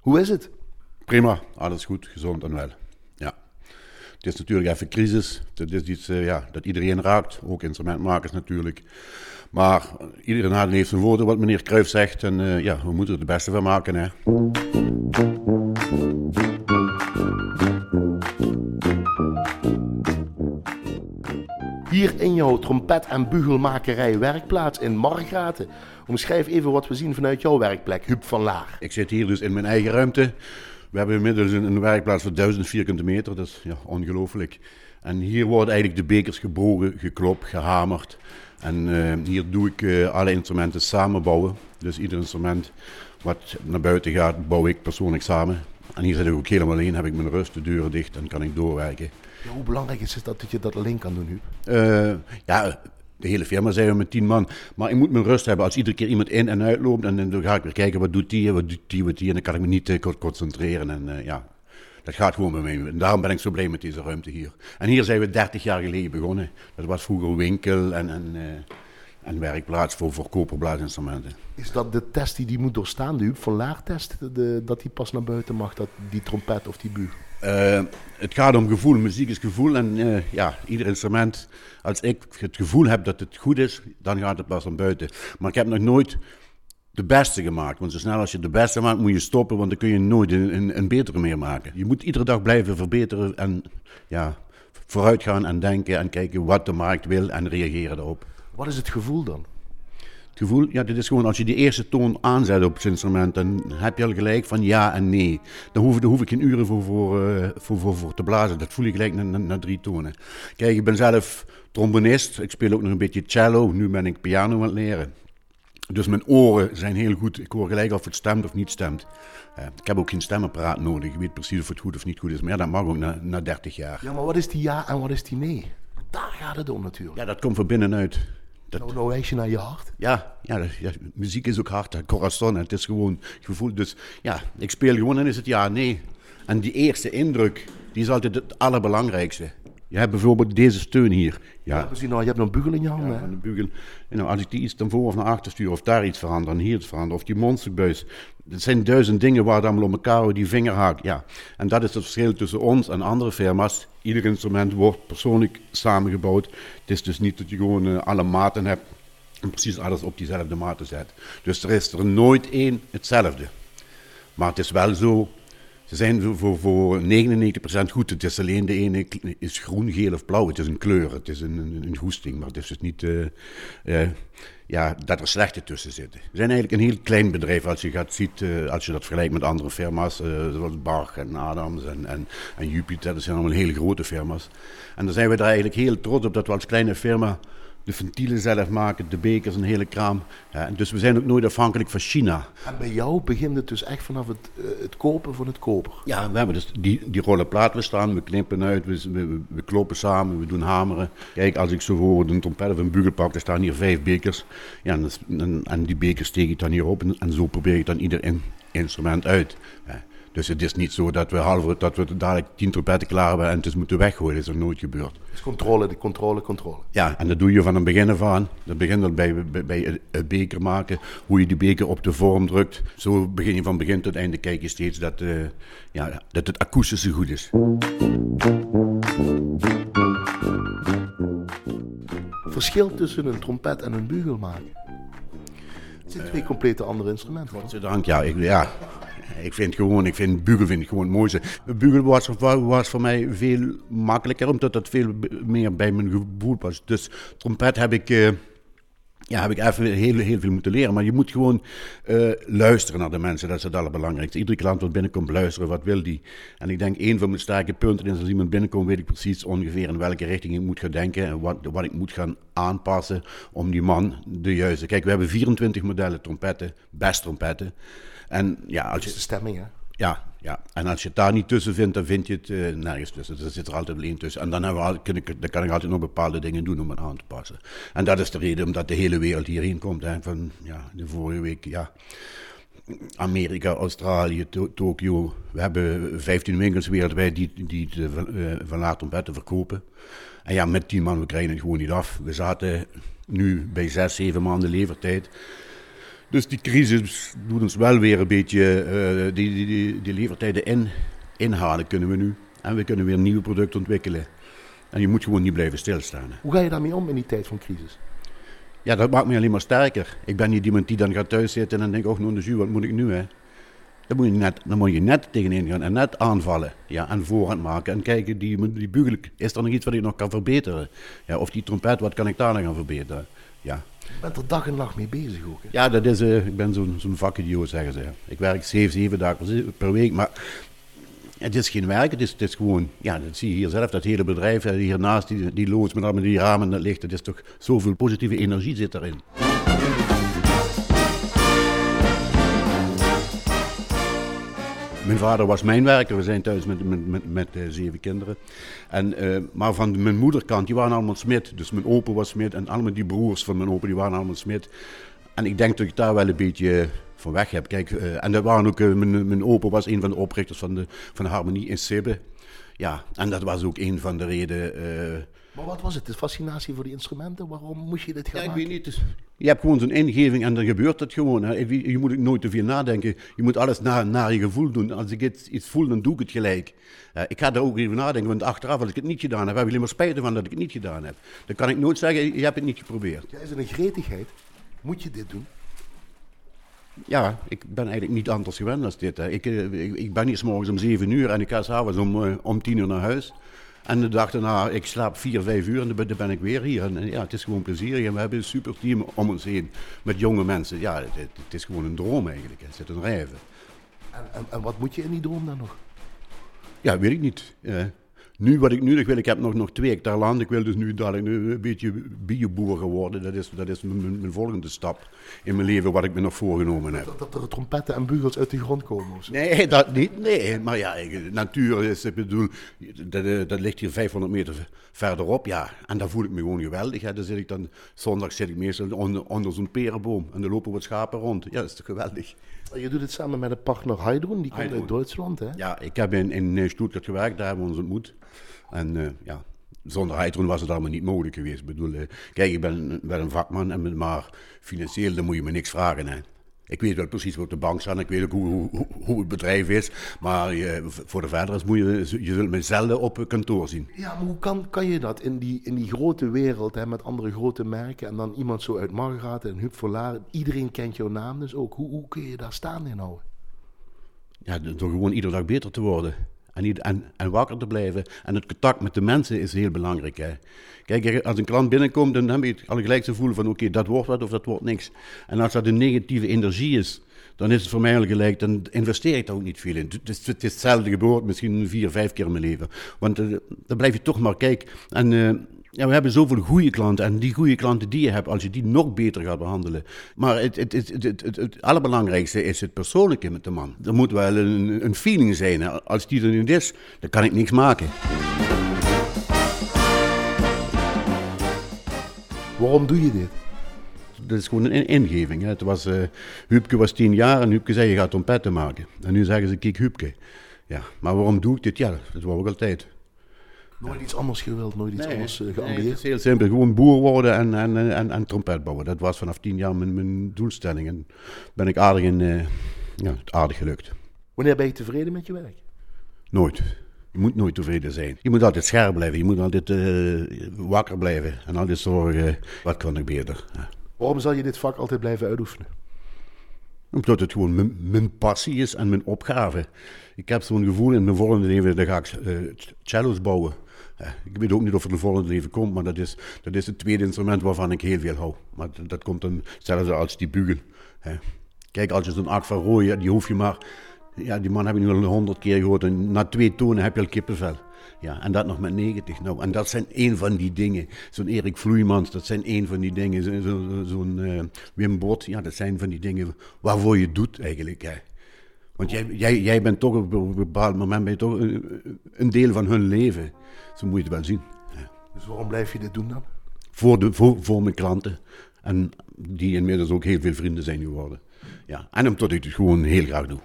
Hoe is het? Prima, alles goed, gezond en wel. Ja. Het is natuurlijk even crisis. Het is iets uh, ja, dat iedereen raakt, ook instrumentmakers natuurlijk. Maar iedereen heeft zijn woorden, wat meneer Kruijf zegt. En uh, ja, we moeten er het beste van maken. Hè. Hier in jouw trompet- en bugelmakerij werkplaats in Margraten. Omschrijf even wat we zien vanuit jouw werkplek, Huub van Laar. Ik zit hier dus in mijn eigen ruimte. We hebben inmiddels een, werkplaats van 1000 vierkante meter. Dat is ja, ongelooflijk. En hier worden eigenlijk de bekers gebogen, geklopt, gehamerd. En uh, hier doe ik uh, alle instrumenten samenbouwen. Dus ieder instrument wat naar buiten gaat, bouw ik persoonlijk samen. En hier zit ik ook helemaal alleen, heb ik mijn rust, de deuren dicht en kan ik doorwerken. Ja, hoe belangrijk is het dat je dat alleen kan doen nu? Uh, ja, de hele firma zijn we met tien man. Maar ik moet mijn rust hebben. Als iedere keer iemand in en uit loopt, en dan ga ik weer kijken wat doet die, wat doet die, wat die. En dan kan ik me niet concentreren. En ja, dat gaat gewoon bij mij. En daarom ben ik zo blij met deze ruimte hier. En hier zijn we 30 jaar geleden begonnen. Dat was vroeger winkel en, en, uh, en werkplaats voor, voor koperblaasinstrumenten. Is dat de test die die moet doorstaan, de Huub van Laar-test? Dat die pas naar buiten mag, dat, die trompet of die bugel? Uh, het gaat om gevoel. Muziek is gevoel. En uh, ja, ieder instrument, als ik het gevoel heb dat het goed is, dan gaat het pas naar buiten. Maar ik heb nog nooit de beste gemaakt. Want zo snel als je de beste maakt, moet je stoppen, want dan kun je nooit een, een, betere meer maken. Je moet iedere dag blijven verbeteren en ja, vooruit gaan en denken en kijken wat de markt wil en reageren daarop. Wat is het gevoel dan? Het gevoel, ja, dit is gewoon als je die eerste toon aanzet op het instrument, dan heb je al gelijk van ja en nee. Dan hoef, hoef ik geen uren voor, voor, uh, voor, voor, voor, te blazen. Dat voel je gelijk na, na, na, drie tonen. Kijk, ik ben zelf trombonist. Ik speel ook nog een beetje cello. Nu ben ik piano aan het leren. Dus mijn oren zijn heel goed. Ik hoor gelijk of het stemt of niet stemt. Uh, ik heb ook geen stemapparaat nodig. Ik weet precies of het goed of niet goed is. Maar ja, dat mag ook na, na 30 jaar. Ja, maar wat is die ja en wat is die nee? Daar gaat het om natuurlijk. Ja, dat komt van binnenuit. Dat... Nou, nou wijs je naar je hart. Ja, ja, dat, ja, muziek is ook hart, corazon. Het is gewoon gevoel. Dus ja, ik speel gewoon en is het ja, nee. En die eerste indruk, die is altijd het allerbelangrijkste. Je hebt bijvoorbeeld deze steun hier. Ja, ja precies. Nou, je hebt een bugel in je handen. Ja, een bugel. En nou, als ik die iets naar voor of naar achter stuur, of daar iets verander, en hier iets verander, of die monsterbuis. Dat zijn duizend dingen waar het allemaal om elkaar die vinger haakt. Ja. En dat is het verschil tussen ons en andere firma's. Ieder instrument wordt persoonlijk samengebouwd. Het is dus niet dat je gewoon uh, alle maten hebt en precies alles op diezelfde maten zet. Dus er is er nooit één hetzelfde. Maar het is wel zo ze zijn voor, voor 99% goed. Het is alleen de ene is groen, geel of blauw. Het is een kleur, het is een, een, een goesting. Maar het is dus niet uh, uh, ja, dat er slechte tussen zitten. We zijn eigenlijk een heel klein bedrijf als je, gaat, ziet, uh, als je dat vergelijkt met andere firma's. zoals Bach en Adams en, en, Jupiter. Dat zijn allemaal hele grote firma's. En dan zijn we daar eigenlijk heel trots op dat we als kleine firma de ventielen zelf maken, de bekers, een hele kraam. Ja, dus we zijn ook nooit afhankelijk van China. En bij jou begint het dus echt vanaf het, uh, het kopen van het koper? Ja, we hebben dus die, die rollen plaat we staan, we knippen uit, we, we, we, kloppen samen, we doen hameren. Kijk, als ik zo voor een trompet of een bugel pak, er staan hier vijf bekers. Ja, en, en, en die bekers steek ik dan hier op en, en zo probeer ik dan ieder in, instrument uit. Ja. Dus het is niet zo dat we, halve, dat we dadelijk tien trompetten klaar hebben en het is moeten weggooien. Dat is er nooit gebeurd. Dus controle, de controle, controle. Ja, en dat doe je van het begin af aan. Dat begint al bij, bij, bij het beker maken, hoe je die beker op de vorm drukt. Zo begin je van begin tot einde, kijk je steeds dat, uh, ja, dat het akoestische goed is. Verschil tussen een trompet en een bugel maken? Het zijn twee complete andere instrumenten. Godzijdank, ja. Ik, ja. Ik vind gewoon, ik vind bugel vind ik gewoon het mooiste. Bugel was, was voor mij veel makkelijker, omdat dat veel meer bij mijn gevoel was. Dus trompet heb ik, uh, ja, heb ik even heel, heel veel moeten leren. Maar je moet gewoon uh, luisteren naar de mensen, dat is het allerbelangrijkste. Iedere klant wat binnenkomt, luisteren, wat wil die? En ik denk, een van mijn sterke punten is, als iemand binnenkomt, weet ik precies ongeveer in welke richting ik moet gaan denken en wat, wat ik moet gaan aanpassen om die man de juiste... Kijk, we hebben 24 modellen trompetten, best trompetten. En ja, als je... de stemming, hè? Ja, ja, en als je het daar niet tussen vindt, dan vind je het uh, nergens tussen. Er zit er altijd alleen tussen. En dan, hebben we, kan, ik, dan kan ik altijd nog bepaalde dingen doen om het aan te passen. En dat is de reden omdat de hele wereld hierheen komt. Hè, van ja, de vorige week, ja. Amerika, Australië, to Tokio. We hebben 15 winkels wereldwijd die, die de uh, van laat trompetten verkopen. En ja, met die man, we krijgen het gewoon niet af. We zaten nu bij zes, zeven maanden levertijd. Dus die crisis doet ons wel weer een beetje uh, die, die, die, die levertijden in, inhalen kunnen we nu. En we kunnen weer nieuwe producten ontwikkelen. En je moet gewoon niet blijven stilstaan. Hoe ga je daarmee om in die tijd van crisis? Ja, dat maakt me alleen maar sterker. Ik ben niet iemand die dan gaat thuis zitten en dan denkt, oh, nou, de wat moet ik nu, hè? Dan moet je net, dan moet je net tegenin gaan en net aanvallen. Ja, en voorhand maken en kijken, die, die bugel, is er nog iets wat ik nog kan verbeteren? Ja, of die trompet, wat kan ik daar nog gaan verbeteren? Ja. Je bent er dag en nacht mee bezig ook. Hè? Ja, dat is, uh, ik ben zo'n zo'n vakidioot, zeggen ze. Ik werk zeven, zeven dagen per week, maar het is geen werk, het is, het is gewoon, ja, dat zie je hier zelf, dat hele bedrijf hiernaast, die, die loods met allemaal die ramen dat ligt, het is toch zoveel positieve energie zit erin. Mijn vader was mijn werker, we zijn thuis met, met, met, met uh, zeven kinderen. En, uh, maar van mijn moederkant, die waren allemaal smid. Dus mijn opa was smid en allemaal die broers van mijn opa, die waren allemaal smid. En ik denk dat ik daar wel een beetje van weg heb. Kijk, en dat waren ook, mijn, mijn opa was een van de oprichters van de, van de Harmonie in Sibbe. Ja, en dat was ook een van de redenen maar wat was het? De fascinatie voor die instrumenten? Waarom moest je dit gaan ja, maken? Ik weet niet. Dus, je hebt gewoon zo'n ingeving en dan gebeurt het gewoon. Hè. Je, moet nooit te veel nadenken. Je moet alles naar, naar je gevoel doen. Als ik iets, iets voel, dan doe ik het gelijk. Uh, ik ga er ook even nadenken, want achteraf, als ik het niet gedaan heb, heb ik alleen maar spijt van dat ik het niet gedaan heb. Dan kan ik nooit zeggen, je hebt het niet geprobeerd. Ja, is een gretigheid? Moet je dit doen? Ja, ik ben eigenlijk niet anders gewend dan dit. Hè. Ik, eh, ik, ik ben hier s morgens om zeven uur en ik ga s'avonds om, uh, om tien uur naar huis. En de dag daarna, ik slaap vier, vijf uur en dan ben ik weer hier. En ja, het is gewoon plezierig en we hebben een super team om ons heen met jonge mensen. Ja, het, het is gewoon een droom eigenlijk. Het zit een rijven. En, en, en, wat moet je in die droom dan nog? Ja, weet ik niet. Ja. Nu, wat ik nu nog wil, ik heb nog, nog twee hectare land. Ik wil dus nu dadelijk een beetje bioboer geworden. Dat is, dat is mijn, mijn, volgende stap in mijn leven, wat ik me nog voorgenomen heb. Dat, dat er trompetten en bugels uit de grond komen? Of Nee, dat niet. Nee, maar ja, natuur is, ik bedoel, dat, eh, dat ligt hier 500 meter verderop. Ja, en daar voel ik me gewoon geweldig. Hè. Dan zit ik dan, zondag zit ik meestal onder, onder zo'n perenboom en dan lopen wat schapen rond. Ja, dat is toch geweldig. Je doet het samen met een partner Heidrun, die komt uit Duitsland, hè? Ja, ik heb in, in Stuttgart gewerkt, daar hebben we ons ontmoet. En uh, ja, zonder Heidrun was het allemaal niet mogelijk geweest. Ik bedoel, uh, kijk, ik ben wel een vakman, en, maar financieel dan moet je me niks vragen. Hè. Ik weet wel precies wat de bank staat, ik weet ook hoe, hoe, hoe het bedrijf is. Maar je, voor de verdere moet je, je zult me zelden op kantoor zien. Ja, maar hoe kan, kan je dat in die, in die grote wereld hè, met andere grote merken en dan iemand zo uit Margraat en Huub iedereen kent jouw naam dus ook. Hoe, hoe kun je daar staan in houden? Ja, door gewoon iedere dag beter te worden. En, en, wakker te blijven. En het contact met de mensen is heel belangrijk. Hè. Kijk, als een klant binnenkomt, dan heb je al gelijk te voelen van oké, dat wordt wat of dat wordt niks. En als dat een negatieve energie is, dan is het voor mij al gelijk, dan investeer ik daar ook niet veel in. Het is, het hetzelfde geboord, misschien vier, vijf keer in mijn leven. Want uh, dan blijf je toch maar kijken. En uh, ja, we hebben zoveel goede klanten. En die goede klanten die je hebt, als je die nog beter gaat behandelen. Maar het, het, het, het, het, allerbelangrijkste is het persoonlijke met de man. Er moet wel een, een feeling zijn. Als die er niet is, dan kan ik niks maken. Waarom doe je dit? Dat is gewoon een ingeving. Hè. Het was, uh, Huubke was tien jaar en Huubke zei je gaat trompetten maken. En nu zeggen ze kijk Huubke. Ja, maar waarom doe ik dit? Ja, dat wou ik altijd. Nooit iets anders gewild, nooit iets anders uh, geambieerd? het is heel simpel. Gewoon boer worden en, en, en, en trompet bouwen. Dat was vanaf tien jaar mijn, mijn doelstelling. En ben ik aardig, in, uh, ja, aardig gelukt. Wanneer ben je tevreden met je werk? Nooit. Je moet nooit tevreden zijn. Je moet altijd scherp blijven. Je moet altijd uh, wakker blijven. En altijd zorgen, wat kan ik beter? Ja. Waarom zal je dit vak altijd blijven uitoefenen? Omdat het gewoon mijn, mijn, passie is en mijn opgave. Ik heb zo'n gevoel in mijn volgende leven, dan ga ik uh, cello's bouwen. Uh, ik weet ook niet of er een volgende leven komt, maar dat is, dat is het tweede instrument waarvan ik heel veel hou. Maar dat, komt dan hetzelfde als die bugel. Kijk, als je zo'n Art van Rooij, die hoef je maar... Ja, die man heb ik nu al honderd keer gehoord en na twee tonen heb je al kippenvel. Ja, en dat nog met 90. Nou, en dat zijn een van die dingen. Zo'n Erik Vloeimans, dat zijn een van die dingen. Zo'n zo, zo uh, Wim Bot, ja, dat zijn van die dingen waarvoor je het doet eigenlijk. Hè. Want jij, jij, jij bent toch op een bepaald moment ben je toch een, een deel van hun leven. Zo moet je het wel zien. Ja. Dus waarom blijf je dit doen dan? Voor, de, voor, voor mijn klanten. En die inmiddels ook heel veel vrienden zijn geworden. Ja. En omdat ik het gewoon heel graag doe.